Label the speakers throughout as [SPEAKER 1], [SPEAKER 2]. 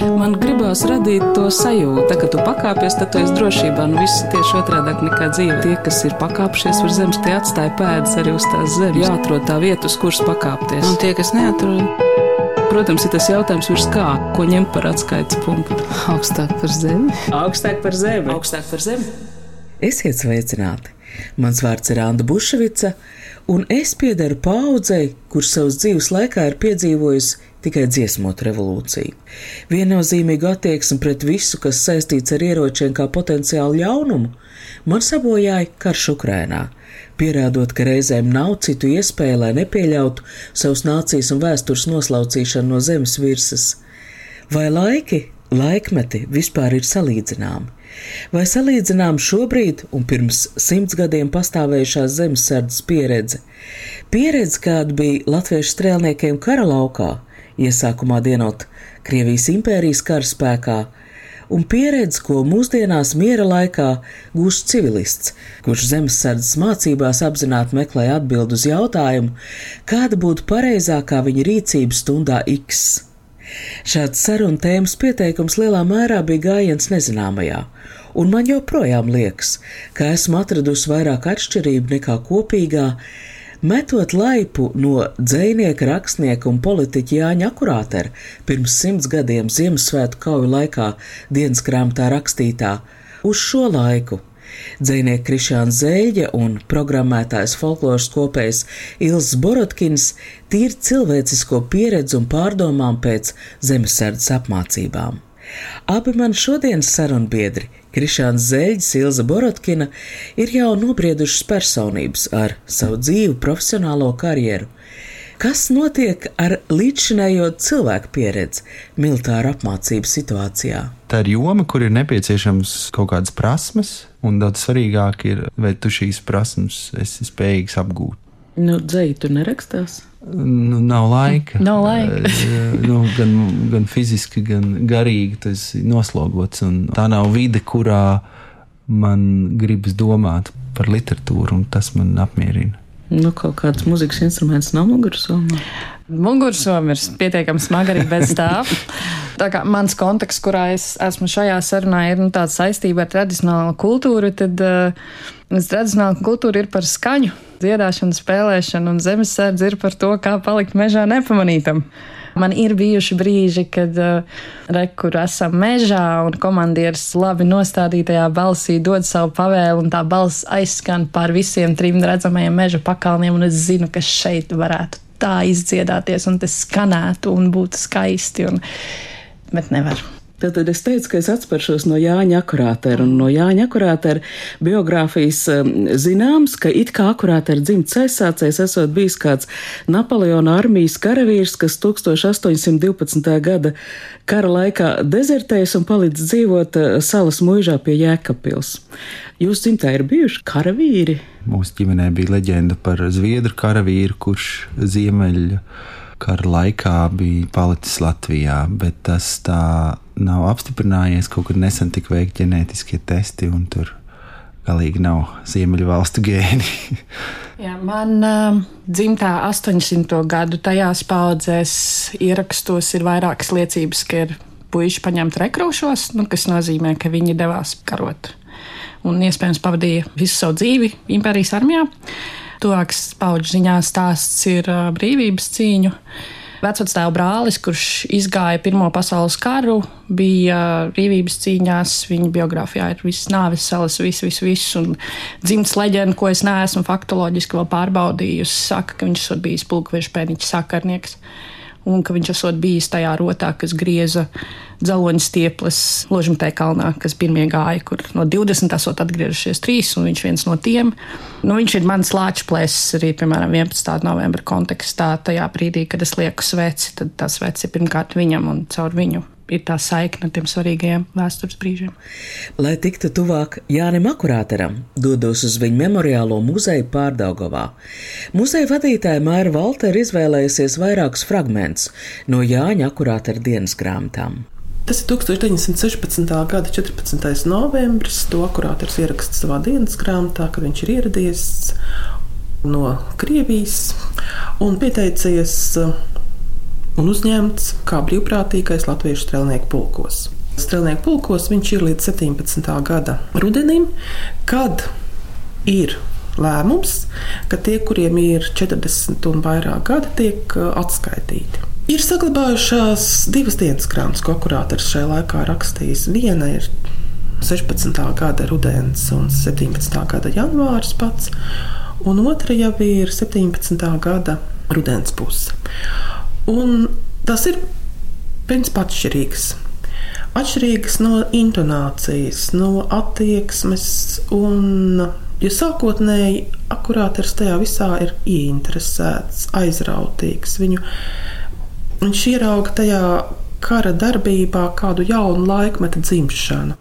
[SPEAKER 1] Man gribās radīt to sajūtu, ka tu pakāpies, tad tu esi drošībā. Nu, viss tieši otrādi nekā dzīve. Tie, kas ir pakāpšies uz zemes, tie atstāja pēdas arī uz tās zemes. Jāatrod tā vieta, uz kuras pakāpties.
[SPEAKER 2] Un tie, kas neatrod,
[SPEAKER 1] Protams, ir tas jautājums, virs kā, ko ņemt par atskaites punktu.
[SPEAKER 2] augstāk par zemi.
[SPEAKER 1] Augstāk par zemi.
[SPEAKER 2] Augstāk par zemi.
[SPEAKER 3] Esiet sveicināti! Mans vārds ir Anna Bušvica, un es piederu paudzei, kurš savas dzīves laikā ir piedzīvojusi tikai dziesmotu revolūciju. Viennozīmīgu attieksmi pret visu, kas saistīts ar ieročiem kā potenciālu ļaunumu, man sabojāja karš Ukrainā, pierādot, ka reizēm nav citu iespēju, lai nepieļautu savus nācijas un vēstures noslaucīšanu no zemes virsmas. Vai laiki, laikmeti vispār ir salīdzināmi? Vai salīdzinām šobrīd un pirms simts gadiem pastāvējušās zemesardzes pieredze? Pieredze, kāda bija latviešu strēlniekiem kara laukā, iesākumā dienot Krievijas impērijas karaspēkā, un pieredze, ko mūsdienās miera laikā gūst civilists, kurš zemesardzes mācībās apzināti meklē atbildi uz jautājumu, kāda būtu pareizākā viņa rīcība stundā X. Šāds sarunu tēmas pieteikums lielā mērā bija gājiens nezināmajā, un man joprojām liekas, ka esmu atradusi vairāk atšķirību nekā kopīgā, metot laipu no dzinieka, rakstnieka un politiķa Jāņa Akurātera pirms simts gadiem Ziemassvētku kauju laikā dienas grāmatā rakstītā uz šo laiku. Dzinieks Krišāns Zēļa un programmētājs folkloras kopējs Ilzs Borotkins tīri cilvēcisko pieredzi un pārdomām pēc zemesardzes apmācībām. Abi man šodienas sarunbiedri Krišāns Zēļs, Ilza Borotkina ir jau nobriedušas personības ar savu dzīvu, profesionālo karjeru. Kas notiek ar līdzšinējo cilvēku pieredzi militāra apmācības situācijā?
[SPEAKER 4] Tā ir joma, kur ir nepieciešams kaut kādas prasmes, un daudz svarīgāk ir, vai tu šīs prasmes esi spējīgs apgūt.
[SPEAKER 1] Nu, dzēji tu nerakstās?
[SPEAKER 4] Nu, nav laika.
[SPEAKER 2] Nav laika.
[SPEAKER 4] nu, gan, gan fiziski, gan garīgi tas ir noslogots. Tā nav vide, kurā man gribas domāt par literatūru, un tas man apmierina.
[SPEAKER 1] Nu, kaut kāds mūzikas instruments nav mugursomā.
[SPEAKER 2] Mugursoma ir pietiekami smaga arī bez tā. Tā kā mans konteksts, kurā es esmu šajā sarunā, ir nu, tāds saistība ar tradicionālo kultūru, tad uh, tradicionāla kultūra ir par skaņu, dziedāšanu, spēlēšanu, un zemesardze ir par to, kā palikt mežā nepamanītam. Man ir bijuši brīži, kad uh, re, kur esam mežā un komandieris labi nostādītajā balsī dod savu pavēlu, un tā balss aizskan pār visiem trim redzamajiem meža pakalniem, un es zinu, ka šeit varētu tā izdziedāties, un tas skanētu un būtu skaisti, un... bet nevar.
[SPEAKER 1] Tad es teicu, ka es atspēršos no Jāņa akurātera, un no Jāņa akurātera biogrāfijas um, zināms, ka it kā akurātera dzimts aizsācējs esot bijis kāds Napoleona armijas karavīrs, kas 1812. gada kara laikā dezertējis un palicis dzīvot uh, salas muižā pie Jēkabpils. Jūs dzimtā ir bijuši karavīri?
[SPEAKER 4] Mūsu ģimenē bija leģenda par zviedru karavīru, kurš ziemeļu kara laikā bija palicis Latvijā, bet tas tā nav apstiprinājies. Kaut kad nesen tika veikti ģenētiskie testi, un tur galīgi nav ziemeļu valstu gēni.
[SPEAKER 2] Jā, man uh, dzimtā 800. gadu tajās paudzēs ierakstos ir vairākas liecības, ka ir puiši paņemti rekrūšos, nu, kas nozīmē, ka viņi devās karot. Un iespējams pavadīja visu savu dzīvi impērijas armijā. Tuvāks paudžu ziņā stāsts ir uh, brīvības cīņu. Uh, Vecvectēva brālis, kurš izgāja Pirmo pasaules karu, bija brīvības cīņās. Viņa biogrāfijā ir viss nāves salas, viss, viss, viss. Un dzimts leģenda, ko es neesmu faktoloģiski vēl pārbaudījusi, saka, ka viņš ir bijis pulkveža pēniņš sakarnieks un ka viņš esot bijis tajā rotā, kas grieza dzeloņa stieples Ložumtē kalnā, kas pirmie gāja, kur no 20 esot atgriežušies trīs, un viņš viens no tiem. Nu, viņš ir mans lāču plēsis arī, piemēram, 11. novembra kontekstā, tajā brīdī, kad es lieku sveci, tad tas sveci ir pirmkārt viņam un caur viņu ir tā saikne ar tiem svarīgajiem vēstures brīžiem.
[SPEAKER 3] Lai tiktu tuvāk Jānim Akurāteram, dodos uz viņa memoriālo muzeju Pārdagovā. Muzeja vadītāja Māra Valter izvēlējusies vairākus fragmentus no Jāņa Akurātera dienas grāmatām.
[SPEAKER 5] Tas ir 1916. gada 14. novembris. To akurāters ieraksta savā dienas grāmatā, kad viņš ir ieradies no Krievijas un pieteicies un uzņemts kā brīvprātīgais latviešu strēlnieku pulkos. Strēlnieku pulkos viņš ir līdz 17. gada rudenim, kad ir lēmums, ka tie, kuriem ir 40 un vairāk gadi, tiek uh, atskaitīti. Ir saglabājušās divas dienas grāmatas, ko kurātors šajā laikā rakstījis. Viena ir 16. gada rudens un 17. gada janvāris pats, un otra jau ir 17. gada rudens puse. Un tas ir principā atšķirīgs. Atšķirīgs no intonācijas, no attieksmes un Jo sākotnēji akurāters tajā visā ir ieinteresēts, aizrautīgs. Viņu, viņš ierauga tajā kara darbībā kādu jaunu laikmetu dzimšanu.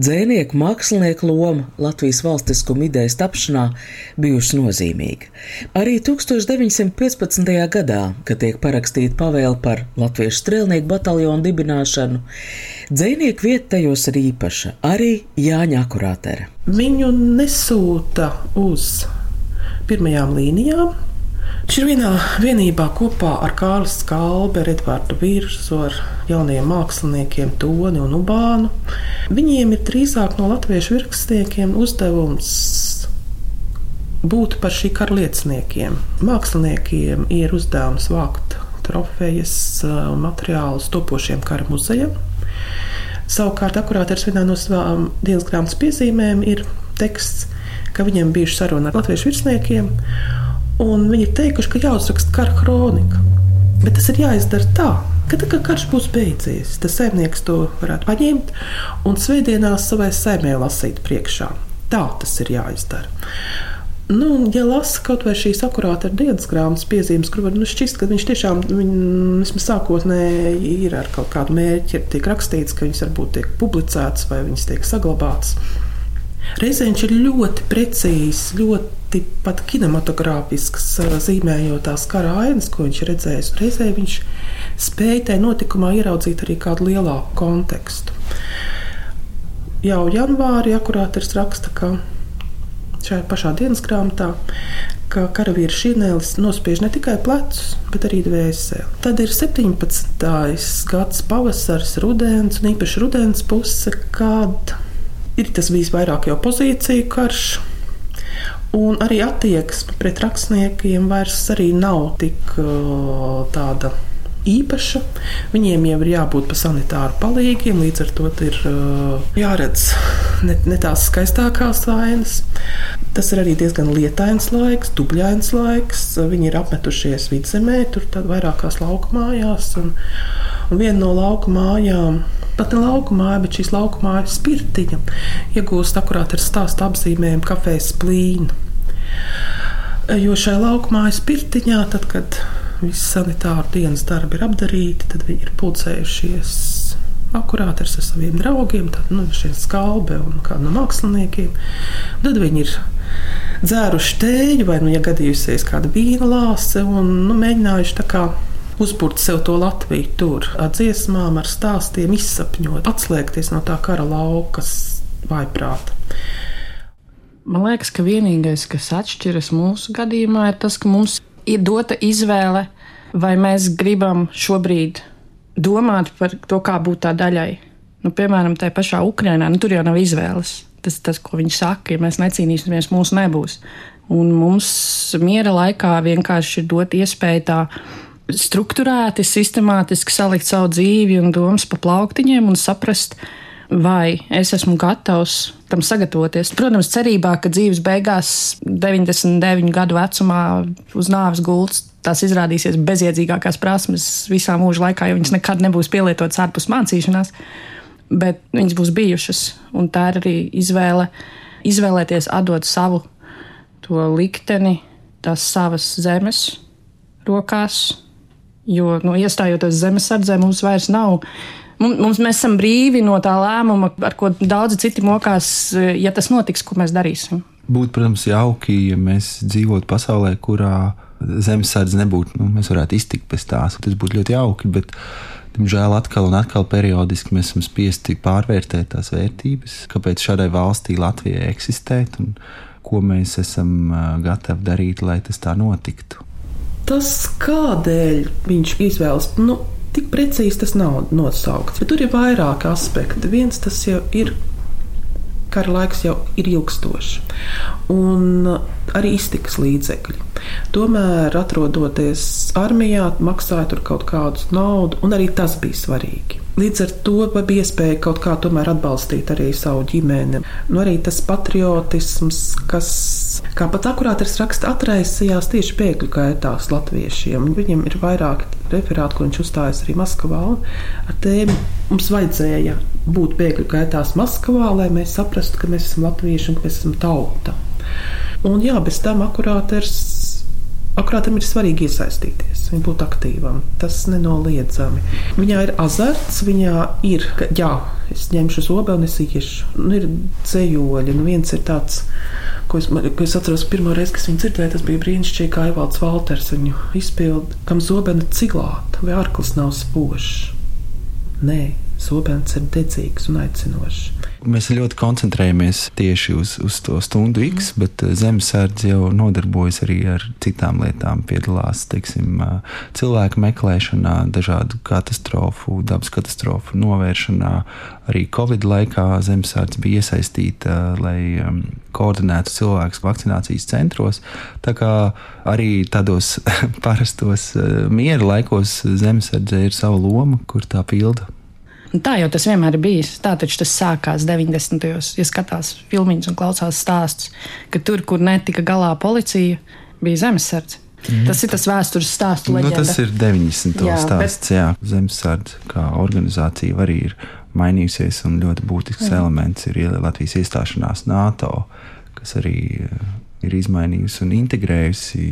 [SPEAKER 3] Dzēnieku mākslinieku loma Latvijas valstiskuma idejas tapšanā bijusi nozīmīga. Arī 1915. gadā, kad tiek parakstīta pavēle par Latviešu strēlnieku bataljonu dibināšanu, dzēnieku vieta tajos ir īpaša, arī Jāņa akurātere.
[SPEAKER 5] Viņu nesūta uz pirmajām līnijām, Viņš ir vienā vienībā kopā ar Kārlu Skalbi, Edvardu Virzu, ar jauniem māksliniekiem Toni un Ubānu. Viņiem ir drīzāk no latviešu rakstniekiem uzdevums būt par šī kara lieciniekiem. Māksliniekiem ir uzdevums vākt trofejas un materiālus topošiem kara muzejam. Savukārt, akurāters vienā no savām dienas grāmatas piezīmēm ir teksts, ka viņiem bijuši saruna ar latviešu virsniekiem Un viņi ir teikuši, ka jāuzraksta kara kronika. Bet tas ir jāizdara tā, ka tā kā karš būs beidzies, tad saimnieks to varētu paņemt un svētdienās savai saimē lasīt priekšā. Tā tas ir jāizdara. Nu, ja lasa kaut vai šīs akurāti ar dienas grāmatas piezīmes, kur var nu, šķist, ka viņš tiešām vismaz sākotnēji ir ar kaut kādu mērķi, tiek rakstīts, ka viņas varbūt tiek publicētas vai viņas tiek saglabātas. Reizē viņš ir ļoti precīzs, ļoti pat kinematogrāfisks, zīmējot tās kara ainas, ko viņš redzējis. Reizē viņš spēja tajā notikumā ieraudzīt arī kādu lielāku kontekstu. Jau janvārī akurātris raksta, ka šajā pašā dienas grāmatā ka karavīra šīnēlis nospiež ne tikai plecus, bet arī dvēseli. Tad ir 17. gads, pavasaris, rudens un īpaši rudens puse, kad ir tas bijis vairāk jau pozīciju karš. Un arī attieksme pret rakstniekiem vairs nav tik uh, tāda īpaša. Viņiem jau ir jābūt pa sanitāru palīgiem, līdz ar to ir uh, jāredz ne, ne tās skaistākās ainas. Tas ir arī diezgan lietains laiks, dubļains laiks. Viņi ir apmetušies vidzemē, tur vairākās lauku mājās. Un, un viena no lauku mājām pat ne lauku māja, bet šīs lauku mājas spirtiņa iegūst akurāt ar stāstu apzīmējumu kafijas plīnu. Jo šai lauku mājas spirtiņā, tad, kad visi sanitāru dienas darbi ir apdarīti, tad viņi ir pulcējušies akurāti ar saviem draugiem, tad nu, šie skalbe un kādu no māksliniekiem. Tad viņi ir dzēruši tēju vai, nu, ja gadījusies kāda vīna lāse un nu, mēģinājuši tā kā uzbūrt sev to Latviju tur, ar dziesmām, ar stāstiem, izsapņot, atslēgties no tā kara lauka vaiprāta.
[SPEAKER 2] Man liekas, ka vienīgais, kas atšķiras mūsu gadījumā, ir tas, ka mums ir dota izvēle, vai mēs gribam šobrīd domāt par to, kā būt tā daļai. Nu, piemēram, tajā pašā Ukrajinā, nu, tur jau nav izvēles. Tas ir tas, ko viņi saka, ja mēs necīnīsimies, mūsu nebūs. Un mums miera laikā vienkārši ir dot iespēju tā strukturēti, sistemātiski salikt savu dzīvi un domas pa plauktiņiem un saprast, vai es esmu gatavs tam sagatavoties. Protams, cerībā, ka dzīves beigās, 99 gadu vecumā, uz nāves gultas, tās izrādīsies bezjēdzīgākās prasmes visā mūža laikā, jo viņas nekad nebūs pielietotas ārpus mācīšanās, bet viņas būs bijušas. Un tā ir arī izvēle, izvēlēties atdot savu to likteni, tās savas zemes rokās, Jo, nu, iestājoties zemesardzē, mums vairs nav. Mums, mēs esam brīvi no tā lēmuma, ar ko daudzi citi mokās, ja tas notiks, ko mēs darīsim.
[SPEAKER 4] Būtu, protams, jauki, ja mēs dzīvotu pasaulē, kurā zemesardze nebūtu. Nu, mēs varētu iztikt bez tās. Tas būtu ļoti jauki. Bet, diemžēl, atkal un atkal periodiski mēs esam spiesti pārvērtēt tās vērtības, kāpēc šādai valstī Latvijai eksistēt un ko mēs esam gatavi darīt, lai tas tā notiktu.
[SPEAKER 5] Tas, kādēļ viņš izvēlas, nu, tik precīzi tas nav nosaukts. Bet tur ir vairāki aspekti. Viens tas jau ir kara laiks jau ir ilgstošs, un arī iztikas līdzekļi. Tomēr, atrodoties armijā, maksāja tur kaut kādu naudu, un arī tas bija svarīgi. Līdz ar to bija iespēja kaut kā tomēr atbalstīt arī savu ģimeni. Nu, arī tas patriotisms, kas, kā pat akurātais raksta, atraisījās tieši bēgļu gaitās latviešiem. Viņam ir vairāk referāti, ko viņš uzstājas arī Maskavā. Ar tēmu mums vajadzēja būt bēgļu gaitās Maskavā, lai mēs saprastu, ka mēs esam latvieši un ka mēs esam tauta. Un jā, bez tam akurātais Akurātam ir svarīgi iesaistīties, viņam būt aktīvam. Tas nenoliedzami. Viņā ir azarts, viņā ir, ka, jā, es ņemšu zobu un es iešu. Nu, ir ceļoļi, nu viens ir tāds, ko es, ko es atceros pirmo reizi, kad viņu dzirdēju, tas bija brīnišķīgi, kā Evalds Valters viņu izpilda, kam zobena ciglāta vai arklis nav spožs. Nē, zobens ir dedzīgs un aicinošs.
[SPEAKER 4] Mēs ļoti koncentrējamies tieši uz, uz to stundu X, mm. bet eh, zemesardze jau nodarbojas arī ar citām lietām. Piedalās teiksim, eh, cilvēku meklēšanā, dažādu katastrofu, dabas katastrofu novēršanā. Arī Covid laikā zemesardze bija iesaistīta, lai um, koordinētu cilvēkus vakcinācijas centros. Tā kā arī tādos parastos miera laikos zemesardze ir sava loma, kur tā pilda.
[SPEAKER 2] Tā jau tas vienmēr ir bijis. Tā taču tas sākās 90. gados. Ja skatās filmiņus un klausās stāstus, ka tur, kur netika galā policija, bija zemesardze. Mm. Tas ir tas vēstures stāsts.
[SPEAKER 4] Nu, tas ir 90. Jā, stāsts. Bet... Jā, Zemesardze kā organizācija arī ir mainījusies, un ļoti būtisks mm. elements ir Latvijas iestāšanās NATO, kas arī eh, ir izmainījusi un integrējusi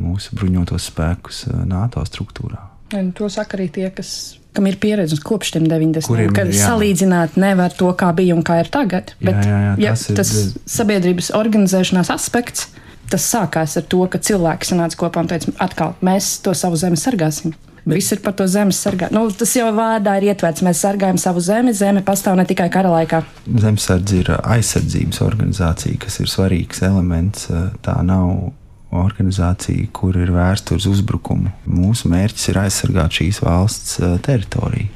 [SPEAKER 4] mūsu bruņotos spēkus eh, NATO struktūrā.
[SPEAKER 2] Un to saka arī tie, kas kam ir pieredze kopš 90. gadiem, kad jā. salīdzināt nevar to, kā bija un kā ir tagad. Bet, jā, jā, jā, tas, ja, tas ir sabiedrības organizēšanās aspekts. Tas sākās ar to, ka cilvēki sanāca kopā un teica, atkal mēs to savu zemi sargāsim. Viss ir par to zemes sargāšanu. Nu, tas jau vārdā ir ietverts. Mēs sargājam savu zemi. Zeme pastāv ne tikai kara laikā.
[SPEAKER 4] Zemesardze ir aizsardzības organizācija, kas ir svarīgs elements. Tā nav organizācija, kur ir vērsta uz uzbrukumu. Mūsu mērķis ir aizsargāt šīs valsts eh, teritoriju.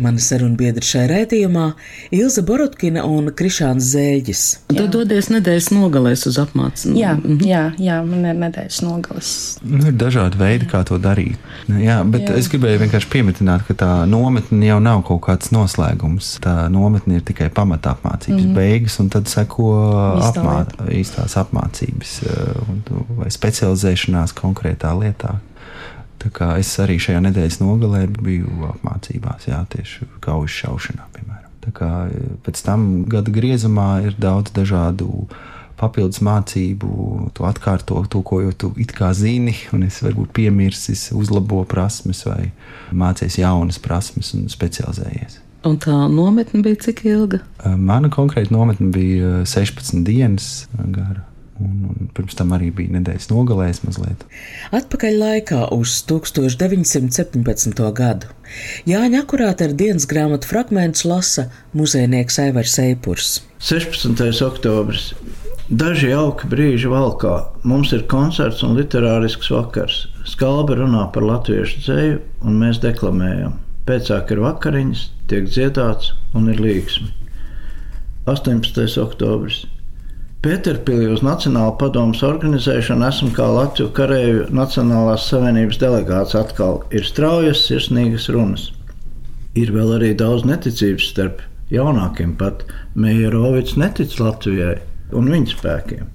[SPEAKER 3] Mani sarunbiedri šai raidījumā - Ilza Borotkina un Krišāns Zēģis.
[SPEAKER 1] Tu dodies nedēļas nogalēs uz apmācību.
[SPEAKER 2] Jā, mhm. jā, jā, man ir nedēļas nogales.
[SPEAKER 4] Nu, ir dažādi veidi, kā to darīt. Jā, bet jā. es gribēju vienkārši pieminēt, ka tā nometne jau nav kaut kāds noslēgums. Tā nometne ir tikai pamata apmācības mm -hmm. beigas, un tad seko apmā, īstās apmācības. Eh, un, vai specializēšanās konkrētā lietā. Es arī šajā nedēļas nogalē biju apmācībās, jā, tieši kaujas šaušanā, piemēram. Tā kā e, pēc tam gada griezumā ir daudz dažādu papildus mācību, tu atkārto to, ko jau tu it kā zini, un es varbūt piemirsis, uzlabo prasmes vai mācies jaunas prasmes un specializējies.
[SPEAKER 1] Un tā nometne bija cik ilga?
[SPEAKER 4] Mana konkrēta nometne bija 16 dienas gara. Un, un pirms tam arī bija nedēļas nogalējis mazliet.
[SPEAKER 3] Atpakaļ laikā uz 1917. gadu Jāņa akurāti ar dienas grāmatu fragmentus lasa muzejnieks Aivars Eipurs.
[SPEAKER 6] 16. oktobris. Daži jauki brīži valkā. Mums ir koncerts un literārisks vakars. Skalba runā par latviešu dzēju, un mēs deklamējam. Pēcāk ir vakariņas, tiek dziedāts un ir līgsmi. 18. oktobris. Pēterpīlī uz Nacionālo padomus organizēšanu esmu kā Latviju karēju Nacionālās savienības delegāts atkal. Ir straujas, sirsnīgas runas. Ir vēl arī daudz neticības starp jaunākiem, pat Meijerovics netic Latvijai un viņa spēkiem.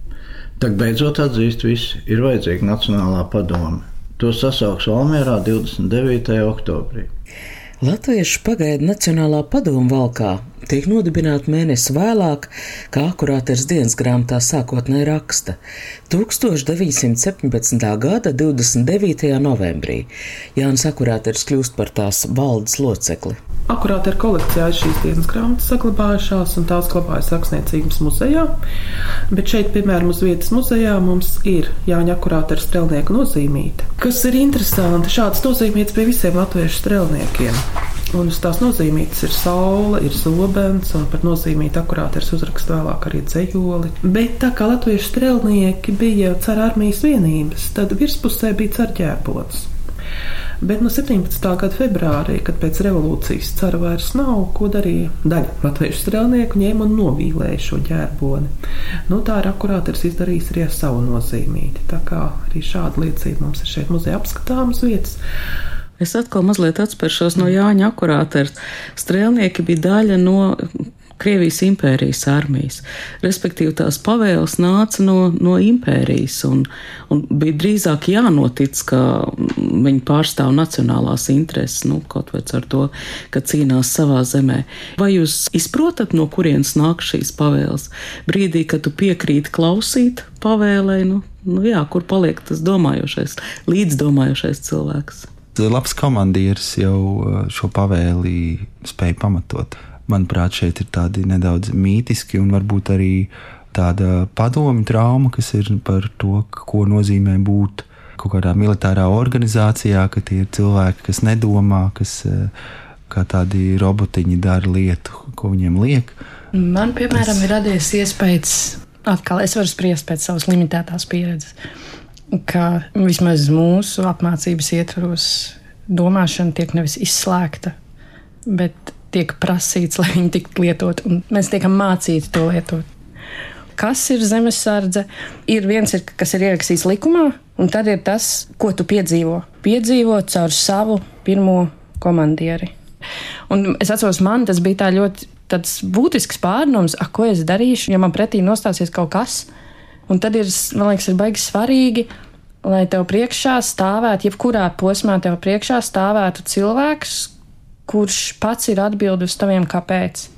[SPEAKER 6] Tad beidzot atzīst, visi ir vajadzīga Nacionālā padome. To sasauks Valmērā 29. oktobrī.
[SPEAKER 3] Latviešu pagaidu Nacionālā padoma valkā tiek nodibināta mēnesi vēlāk, kā akurāters dienas grāmatā sākotnēji raksta - 1917. gada 29. novembrī Jānis Akurāters kļūst par tās valdes locekli.
[SPEAKER 5] Akurāti ir kolekcijā šīs dienas grāmatas saglabājušās, un tās glabājas rakstniecības muzejā. Bet šeit, piemēram, uz vietas muzejā mums ir Jāņa Akurāta ar strelnieku nozīmīti. Kas ir interesanti, šāds nozīmīts pie visiem latviešu strelniekiem. Un uz tās nozīmītas ir saule, ir zobens, un par nozīmītu akurāti ir uzraksts vēlāk arī dzējoli. Bet tā kā latviešu strelnieki bija cara armijas vienības, tad virspusē bija carģēbots. Bet no 17. gada februārī, kad pēc revolūcijas cara vairs nav, ko darīja daļa latviešu strēlnieku, ņēma un novīlēja šo ģērboni. Nu, tā ir akurāti izdarījis arī ar savu nozīmīti. Tā kā arī šāda liecība mums ir šeit muzejā apskatāmas vietas.
[SPEAKER 1] Es atkal mazliet atspēršos no Jāņa akurātera. Strēlnieki bija daļa no Krievijas impērijas armijas. Respektīvi, tās pavēles nāca no, no impērijas, un, un bija drīzāk jānotic, ka viņi pārstāv nacionālās intereses, nu, kaut vai ar to, ka cīnās savā zemē. Vai jūs izprotat, no kurienes nāk šīs pavēles? Brīdī, kad tu piekrīti klausīt pavēlē, nu, nu jā, kur paliek tas domājošais, līdzdomājošais cilvēks?
[SPEAKER 4] Labs komandieris jau uh, šo pavēli spēja pamatot manuprāt, šeit ir tādi nedaudz mītiski un varbūt arī tāda padomi trauma, kas ir par to, ko nozīmē būt kaut kādā militārā organizācijā, ka tie ir cilvēki, kas nedomā, kas eh, kā tādi robotiņi dara lietu, ko viņiem liek.
[SPEAKER 2] Man, piemēram, Tas... ir radies iespējas, atkal es varu spriest pēc savas limitētās pieredzes, ka vismaz mūsu apmācības ietvaros domāšana tiek nevis izslēgta, bet tiek prasīts, lai viņi tiktu lietot, un mēs tiekam mācīti to lietot. Kas ir zemesardze? Ir viens, ir, kas ir ierakstīts likumā, un tad ir tas, ko tu piedzīvo. Piedzīvo caur savu pirmo komandieri. Un es atceros, man tas bija ļoti būtisks pārdoms, ko es darīšu, ja man pretī nostāsies kaut kas. Un tad ir, man liekas, ir baigi svarīgi, lai tev priekšā stāvētu, jebkurā posmā tev priekšā stāvētu cilvēks, kurš pats ir atbildi uz taviem kāpēc.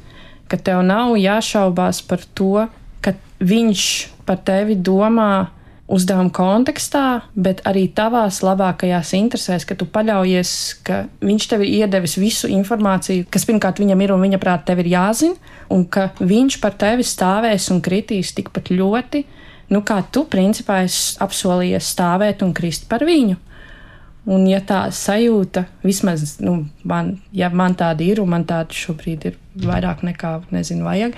[SPEAKER 2] Ka tev nav jāšaubās par to, ka viņš par tevi domā uzdevuma kontekstā, bet arī tavās labākajās interesēs, ka tu paļaujies, ka viņš tev ir iedevis visu informāciju, kas pirmkārt viņam ir un viņa prāt tev ir jāzina, un ka viņš par tevi stāvēs un kritīs tikpat ļoti, nu kā tu principā esi apsolījies stāvēt un krist par viņu. Un, ja tā sajūta, vismaz nu, man, ja man tāda ir, un man tāda šobrīd ir vairāk nekā, nezinu, vajag,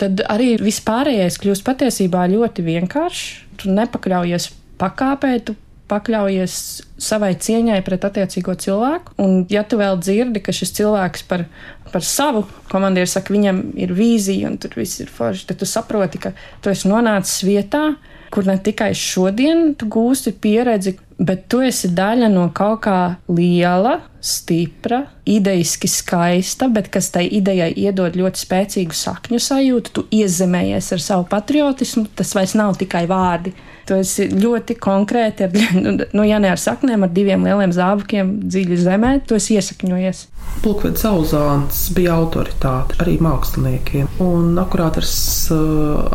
[SPEAKER 2] tad arī vispārējais kļūst patiesībā ļoti vienkāršs. Tu nepakļaujies pakāpē, tu pakļaujies savai cieņai pret attiecīgo cilvēku. Un, ja tu vēl dzirdi, ka šis cilvēks par, par savu komandieru saka, viņam ir vīzija un tur viss ir forši, tad tu saproti, ka tu esi nonācis vietā, kur ne tikai šodien tu gūsti pieredzi, bet tu esi daļa no kaut kā liela, stipra, idejiski skaista, bet kas tai idejai iedod ļoti spēcīgu sakņu sajūtu. Tu iezemējies ar savu patriotismu, tas vairs nav tikai vārdi. Tu esi ļoti konkrēti, ar, nu, ja ne ar saknēm, ar diviem lieliem zābakiem dziļi zemē, tu esi iesakņojies.
[SPEAKER 5] Pulkvedis Zauzāns bija autoritāte arī māksliniekiem, un akurātars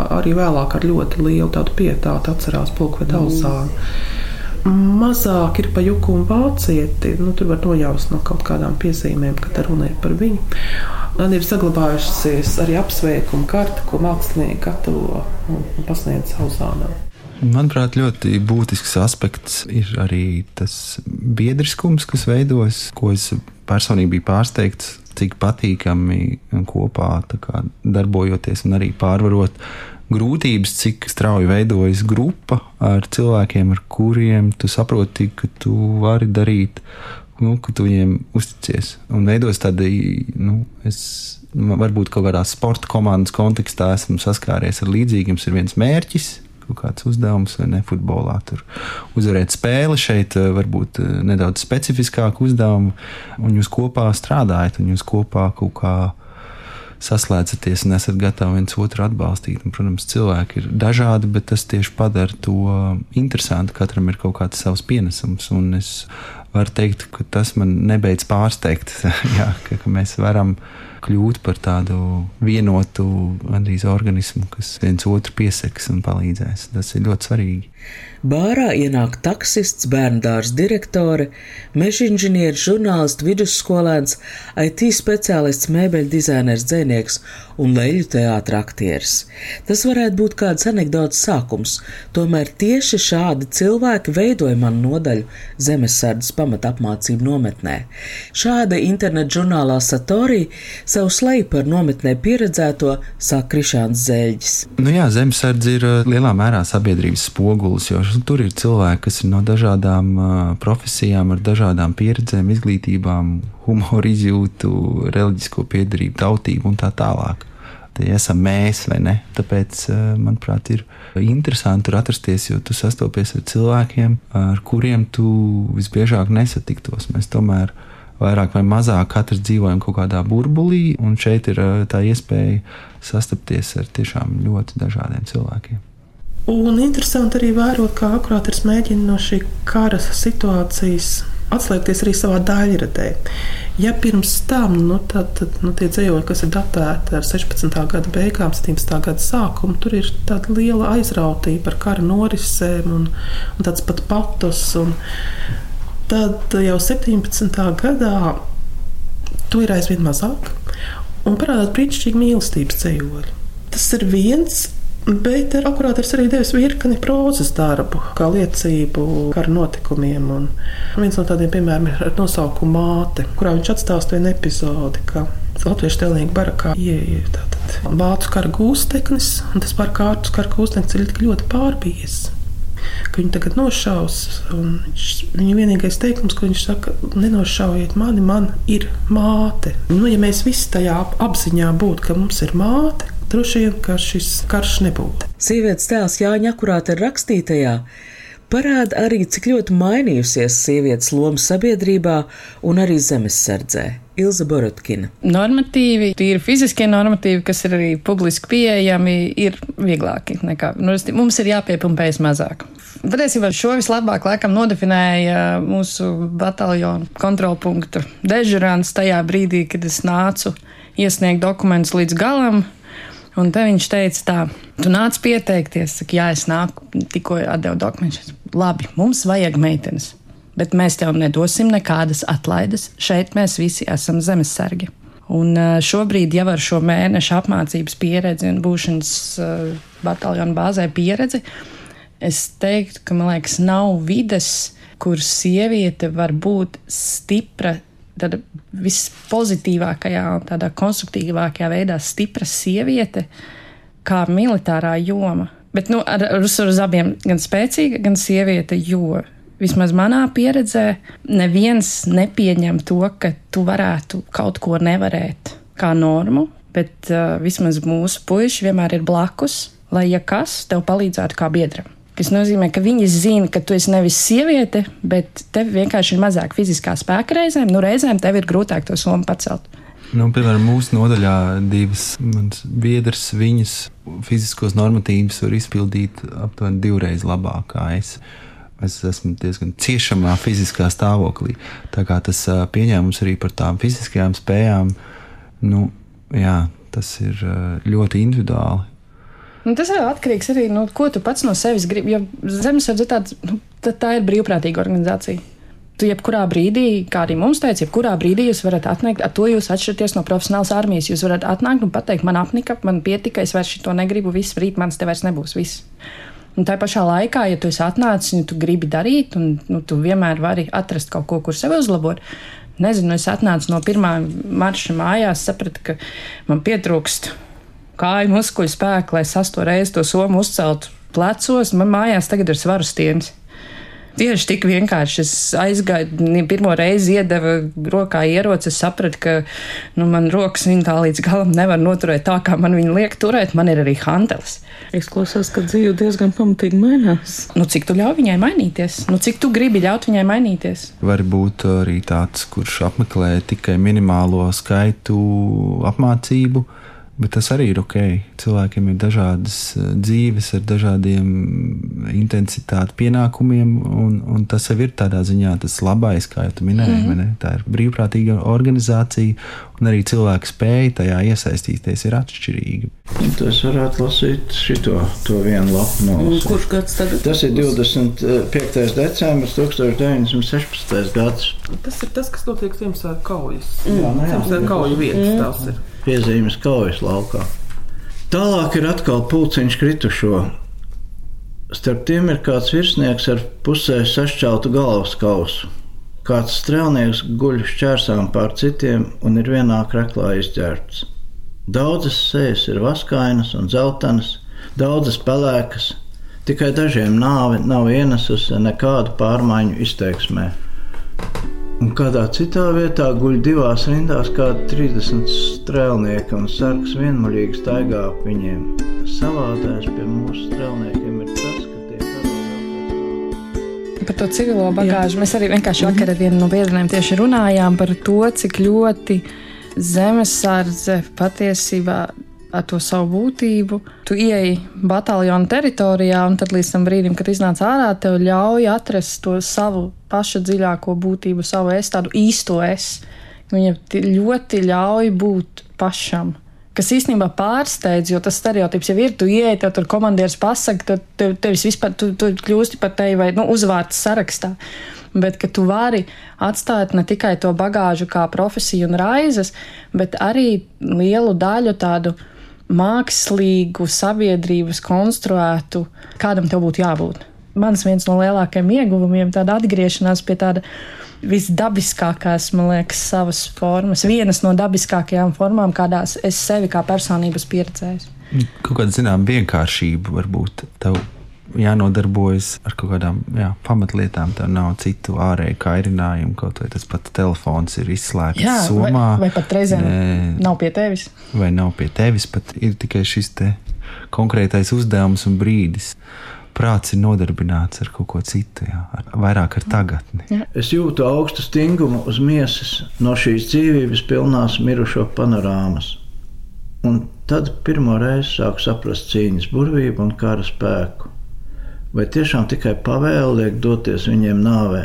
[SPEAKER 5] arī vēlāk ar ļoti lielu tādu pietātu atcerās Pulkvedis Zauzānu. Mm mazāk ir pa juku un vācieti. Nu, tur var nojaust no kaut kādām piezīmēm, ka tā runa ir par viņu. Man ir saglabājusies arī apsveikuma karte, ko mākslinieki gatavo un pasniedz Hauzānam.
[SPEAKER 4] Manuprāt, ļoti būtisks aspekts ir arī tas biedriskums, kas veidojas, ko es personīgi biju pārsteigts, cik patīkami kopā kā, darbojoties un arī pārvarot grūtības, cik strauji veidojas grupa ar cilvēkiem, ar kuriem tu saproti, ka tu vari darīt, nu, ka tu viņiem uzticies. Un veidojas tāda, nu, es varbūt kaut kādā sporta komandas kontekstā esmu saskāries ar līdzīgiem. Ir viens mērķis, kāds uzdevums, vai ne futbolā. Tur uzvarēt spēli šeit, eh, varbūt eh, nedaudz specifiskāku uzdevumu, un jūs kopā strādājat, un jūs kopā kaut kādā saslēdzaties un esat gatavi viens otru atbalstīt. Un, protams, cilvēki ir dažādi, bet tas tieši padara to interesantu. Katram ir kaut kāds savs pienesums. Un es varu teikt, ka tas man nebeidz pārsteigt, jā, ka, ka mēs varam kļūt par tādu vienotu gandrīz organismu, kas viens otru pieseks un palīdzēs. Tas ir ļoti svarīgi.
[SPEAKER 3] Bārā ienāk taksists, bērndārs direktore, meža inženieris, žurnālists, vidusskolēns, IT speciālists, mēbeļu dizainers, dzēnieks un leļu teātra aktieris. Tas varētu būt kāds anekdots sākums, tomēr tieši šādi cilvēki veidoja manu nodaļu zemesardzes pamata apmācību nometnē. Šāda interneta žurnālā Satori savu sleju par nometnē pieredzēto sāk Krišāns Zēļģis.
[SPEAKER 4] Nu jā, zemesardze ir uh, lielā mērā sabiedrības spogulis, jo tur ir cilvēki, kas ir no dažādām uh, profesijām, ar dažādām pieredzēm, izglītībām, humoru izjūtu, reliģisko piedarību, tautību un tā tālāk tie esam mēs, vai ne? Tāpēc, eh, manuprāt, ir interesanti tur atrasties, jo tu sastopies ar cilvēkiem, ar kuriem tu visbiežāk nesatiktos. Mēs tomēr vairāk vai mazāk katrs dzīvojam kaut kādā burbulī, un šeit ir eh, tā iespēja sastapties ar tiešām ļoti dažādiem cilvēkiem.
[SPEAKER 5] Un interesanti arī vērot, kā akurātors mēģina no šī kara situācijas atslēgties arī savā daļradē. Ja pirms tam nu, tad, tad, nu, tie dzējoļi, kas ir datēti ar 16. gada beigām, 17. gada sākumu, tur ir tāda liela aizrautība par kara norisēm un, un tāds pat patos. Un tad jau 17. gadā to ir aizvien mazāk un parādās brīnišķīgi mīlestības dzējoļi. Tas ir viens Bet ar akurātors arī devis virkni prozas darbu, kā liecību kara notikumiem. Un viens no tādiem piemēriem ir ar nosaukumu Māte, kurā viņš atstāsta vienu epizodi, ka Latviešu telnieku barakā ieeja vācu kara gūsteknis, un tas par kārtas kara gūsteknis ir ļoti pārbies ka viņu tagad nošaus. Viņš, viņa vienīgais teikums, ko viņš saka, nenošaujiet mani, man ir māte. Nu, ja mēs visi tajā apziņā būtu, ka mums ir māte, droši vien, ka šis karš nebūtu.
[SPEAKER 3] Sievietes tēls Jāņa akurāta rakstītajā parāda arī, cik ļoti mainījusies sievietes loma sabiedrībā un arī zemesardzē. Ilza Borotkina.
[SPEAKER 2] Normatīvi, tīri fiziskie normatīvi, kas ir arī publiski pieejami, ir vieglāki nekā nu, mums ir jāpiepumpējas mazāk. Patiesībā šo vislabāk laikam nodefinēja mūsu bataljona kontrolpunktu dežurants tajā brīdī, kad es nācu iesniegt dokumentus līdz galam. Un te viņš teica, tā, tu nāc pieteikties, saka, jā, es nāku, tikko atdevu dokumentus. Labi, mums vajag meitenes, bet mēs tev nedosim nekādas atlaides. Šeit mēs visi esam zemesargi. Un šobrīd jau ar šo mēnešu apmācības pieredzi un būšanas uh, bataljonu bāzē pieredzi, es teiktu, ka man liekas, nav vides, kur sieviete var būt stipra tāda vispozitīvākajā un tādā konstruktīvākajā veidā stipra sieviete kā militārā joma. Bet nu, ar, ar uzsvaru uz abiem gan spēcīga, gan sieviete, jo vismaz manā pieredzē neviens nepieņem to, ka tu varētu kaut ko nevarēt kā normu, bet uh, vismaz mūsu puiši vienmēr ir blakus, lai ja kas tev palīdzētu kā biedram. Tas nozīmē, ka viņi zina, ka tu esi nevis sieviete, bet tev vienkārši ir mazāk fiziskā spēka reizēm. Nu, reizēm tev ir grūtāk to somu pacelt.
[SPEAKER 4] Nu, piemēram, mūsu nodaļā divas biedras, viņas fiziskos normatīvus var izpildīt aptuveni divreiz labāk kā es. Es esmu diezgan ciešamā fiziskā stāvoklī. Tā kā tas pieņēmums arī par tām fiziskajām spējām, nu, jā, tas ir ļoti individuāli.
[SPEAKER 2] Nu, tas ir atkarīgs arī no nu, ko tu pats no sevis gribi. Jo zemesardze tāds, nu, tā ir brīvprātīga organizācija. Tu jebkurā brīdī, kā arī mums teica, jebkurā brīdī jūs varat atnākt, ar to jūs atšķirties no profesionālas armijas. Jūs varat atnākt un pateikt, man apnika, man pietika, es vairs to negribu, viss rīt manis te vairs nebūs. Viss. Un tā pašā laikā, ja tu esi atnācis un tu gribi darīt, un nu, tu vienmēr vari atrast kaut ko, kur sevi uzlabot. Nezinu, es atnācu no pirmā marša mājās, sapratu, ka man pietrūkst kāju muskuļu spēku, lai sasto reizi to somu uzceltu plecos. Man mājās tagad ir svaru stieņas. Tieši tik vienkārši. Es aizgāju, pirmo reizi iedeva rokā ieroci. Es sapratu, ka nu, man rokas viņa tā līdz galam nevar noturēt tā, kā man viņa liek turēt. Man ir arī hantelis.
[SPEAKER 1] Izklausās, ka dzīve diezgan pamatīgi mainās.
[SPEAKER 2] Nu, cik tu ļauj viņai mainīties? Nu, cik tu gribi ļaut viņai mainīties?
[SPEAKER 4] Var būt arī tāds, kurš apmeklē tikai minimālo skaitu apmācību Bet tas arī ir ok. Cilvēkiem ir dažādas eh, dzīves ar dažādiem intensitātes pienākumiem, un, un tas jau ir tādā ziņā tas labais, kā jau minēji. Mm -hmm. Tā ir brīvprātīga organizācija, un arī cilvēku spēja tajā iesaistīties ir atšķirīga.
[SPEAKER 6] Tas varētu lasīt šito vienu lapu no
[SPEAKER 1] Kurš gads tagad?
[SPEAKER 6] Tas ir 25. decembris 1916. gads.
[SPEAKER 5] Tas ir tas, kas notiek Ziemassvētku kaujas. Mm. Jā, nu jā. Ziemassvētku kauju vietas mm. tās ir
[SPEAKER 6] piezīmes kaujas laukā. Tālāk ir atkal pulciņš kritušo. Starp tiem ir kāds virsnieks ar pusē sašķeltu galvas kausu. Kāds strēlnieks guļ šķērsām pār citiem un ir vienā kreklā izģērbts. Daudzas sejas ir vaskainas un zeltainas, daudzas pelēkas, tikai dažiem nāve nav ienesusi nekādu pārmaiņu izteiksmē. Un kādā citā vietā guļ divās rindās kādi 30 strēlnieki, un sargs vienmuļīgi staigā ap viņiem. Savādais pie mūsu strēlniekiem ir tas, ka tie karo
[SPEAKER 2] Par to civilo bagāžu Jā. mēs arī vienkārši vakar ar vienu no biedriem tieši runājām par to, cik ļoti zemesardze patiesībā ar to savu būtību. Tu ieeji bataljona teritorijā, un tad līdz tam brīdim, kad iznāc ārā, tev ļauj atrast to savu pašu dziļāko būtību, savu es, tādu īsto es. Viņam ļoti ļauj būt pašam. Kas īstenībā pārsteidz, jo tas stereotips jau ir. Tu ieej, tev tur komandieris pasaka, tad tev, tevis vispār tu, tu kļūsti par tevi vai nu, uzvārds sarakstā. Bet ka tu vari atstāt ne tikai to bagāžu kā profesiju un raizes, bet arī lielu daļu tādu mākslīgu, sabiedrības konstruētu, kādam tev būtu jābūt. Mans viens no lielākajiem ieguvumiem, tāda atgriešanās pie tāda visdabiskākās, man liekas, savas formas, vienas no dabiskākajām formām, kādās es sevi kā personības pieredzēju.
[SPEAKER 4] Kaut kāda zināmā vienkāršība varbūt tev jānodarbojas ar kaut kādām jā, pamatlietām. Tev nav citu ārēju kairinājumu, kaut vai tas pat telefons ir izslēgts jā, somā.
[SPEAKER 2] Vai, vai pat reizēm nav pie tevis.
[SPEAKER 4] Vai nav pie tevis, pat ir tikai šis konkrētais uzdevums un brīdis. Prāts ir nodarbināts ar kaut ko citu, jā, ar, vairāk ar tagadni. Jā.
[SPEAKER 6] Es jūtu augstu stingumu uz miesas no šīs dzīvības pilnās mirušo panorāmas. Un tad pirmo reizi sāku saprast cīņas burvību un kara spēku. Vai tiešām tikai pavēle liek doties viņiem nāvē?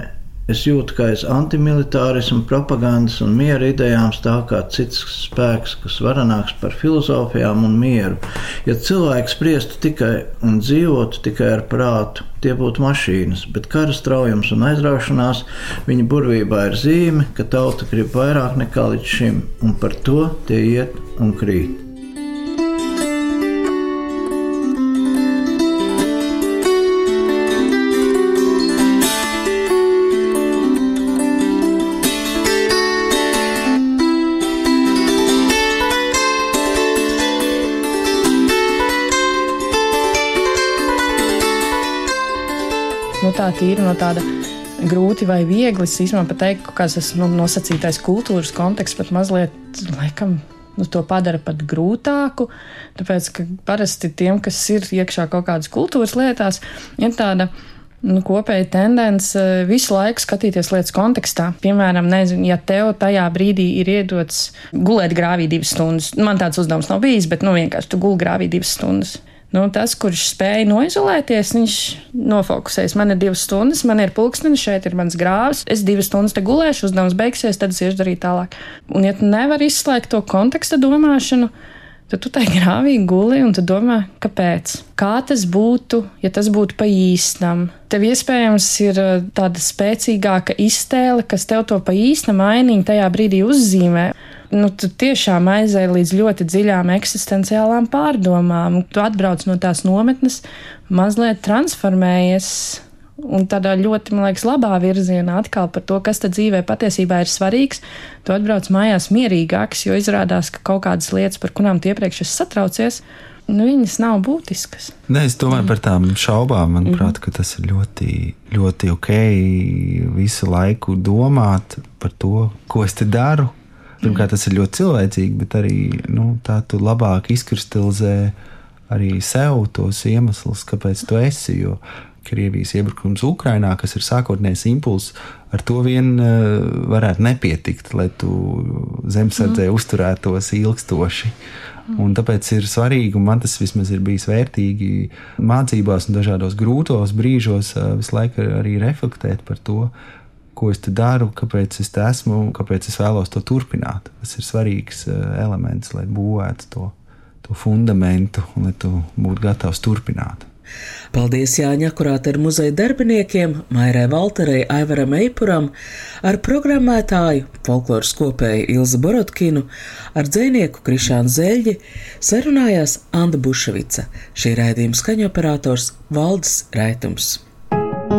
[SPEAKER 6] Es jūtu, ka aiz antimilitārismu, propagandas un miera idejām stāv kāds cits spēks, kas varenāks par filozofijām un mieru. Ja cilvēks spriestu tikai un dzīvotu tikai ar prātu, tie būtu mašīnas, bet kara straujums un aizraušanās viņa burvībā ir zīme, ka tauta grib vairāk nekā līdz šim, un par to tie iet un krīt.
[SPEAKER 2] Tā tīri no tāda grūti vai viegli. Es īstenībā pat teiktu, ka tas nu, nosacītais kultūras konteksts pat mazliet, laikam, nu, to padara pat grūtāku. Tāpēc, ka parasti tiem, kas ir iekšā kaut kādas kultūras lietās, ir tāda. Nu, kopēja tendence visu laiku skatīties lietas kontekstā. Piemēram, nezinu, ja tev tajā brīdī ir iedots gulēt grāvī divas stundas, man tāds uzdevums nav bijis, bet nu, vienkārši tu gulēji grāvī divas stundas. Nu, tas, kurš spēja noizolēties, viņš nofokusēs. Man ir divas stundas, man ir pulkstenis, šeit ir mans grāvs. Es divas stundas te gulēšu, uzdevums beigsies, tad es iešu darīt tālāk. Un, ja tu nevari izslēgt to konteksta domāšanu, tad tu tai grāvī guli un tu domā, kāpēc. Kā tas būtu, ja tas būtu pa īstam? Tev iespējams ir uh, tāda spēcīgāka iztēle, kas tev to pa īstam ainiņu tajā brīdī uzzīmē nu, tu tiešām aizēji līdz ļoti dziļām eksistenciālām pārdomām. Tu atbrauc no tās nometnes, mazliet transformējies. Un tādā ļoti, man liekas, labā virzienā atkal par to, kas tad dzīvē patiesībā ir svarīgs. Tu atbrauc mājās mierīgāks, jo izrādās, ka kaut kādas lietas, par kurām tu iepriekš esi satraucies, nu, viņas nav būtiskas.
[SPEAKER 4] Nē, es domāju mm. par tām šaubām. Manuprāt, mm. tas ir ļoti, ļoti ok visu laiku domāt par to, ko es te daru, Pirmkārt, tas ir ļoti cilvēcīgi, bet arī nu, tā tu labāk izkristalizē arī sev tos iemeslus, kāpēc tu esi. Jo Krievijas iebrukums Ukrajinā, kas ir sākotnējs impulss, ar to vien uh, varētu nepietikt, lai tu zemesardzē mm. uzturētos ilgstoši. Un tāpēc ir svarīgi, un man tas vismaz ir bijis vērtīgi mācībās un dažādos grūtos brīžos, uh, visu laiku arī reflektēt par to, ko es daru, kāpēc es te esmu un kāpēc es vēlos to turpināt. Tas ir svarīgs eh, elements, lai būvētu to, to fundamentu un lai tu būtu gatavs turpināt.
[SPEAKER 3] Paldies Jāņa Kurāteru muzeja darbiniekiem, Mairai Valterei, Aivaram Eipuram, ar programmētāju, folkloras kopēju Ilza Borotkinu, ar dzēnieku Krišānu Zeļģi sarunājās Anda Buševica, šī raidījuma skaņoperators Valdis Raitums.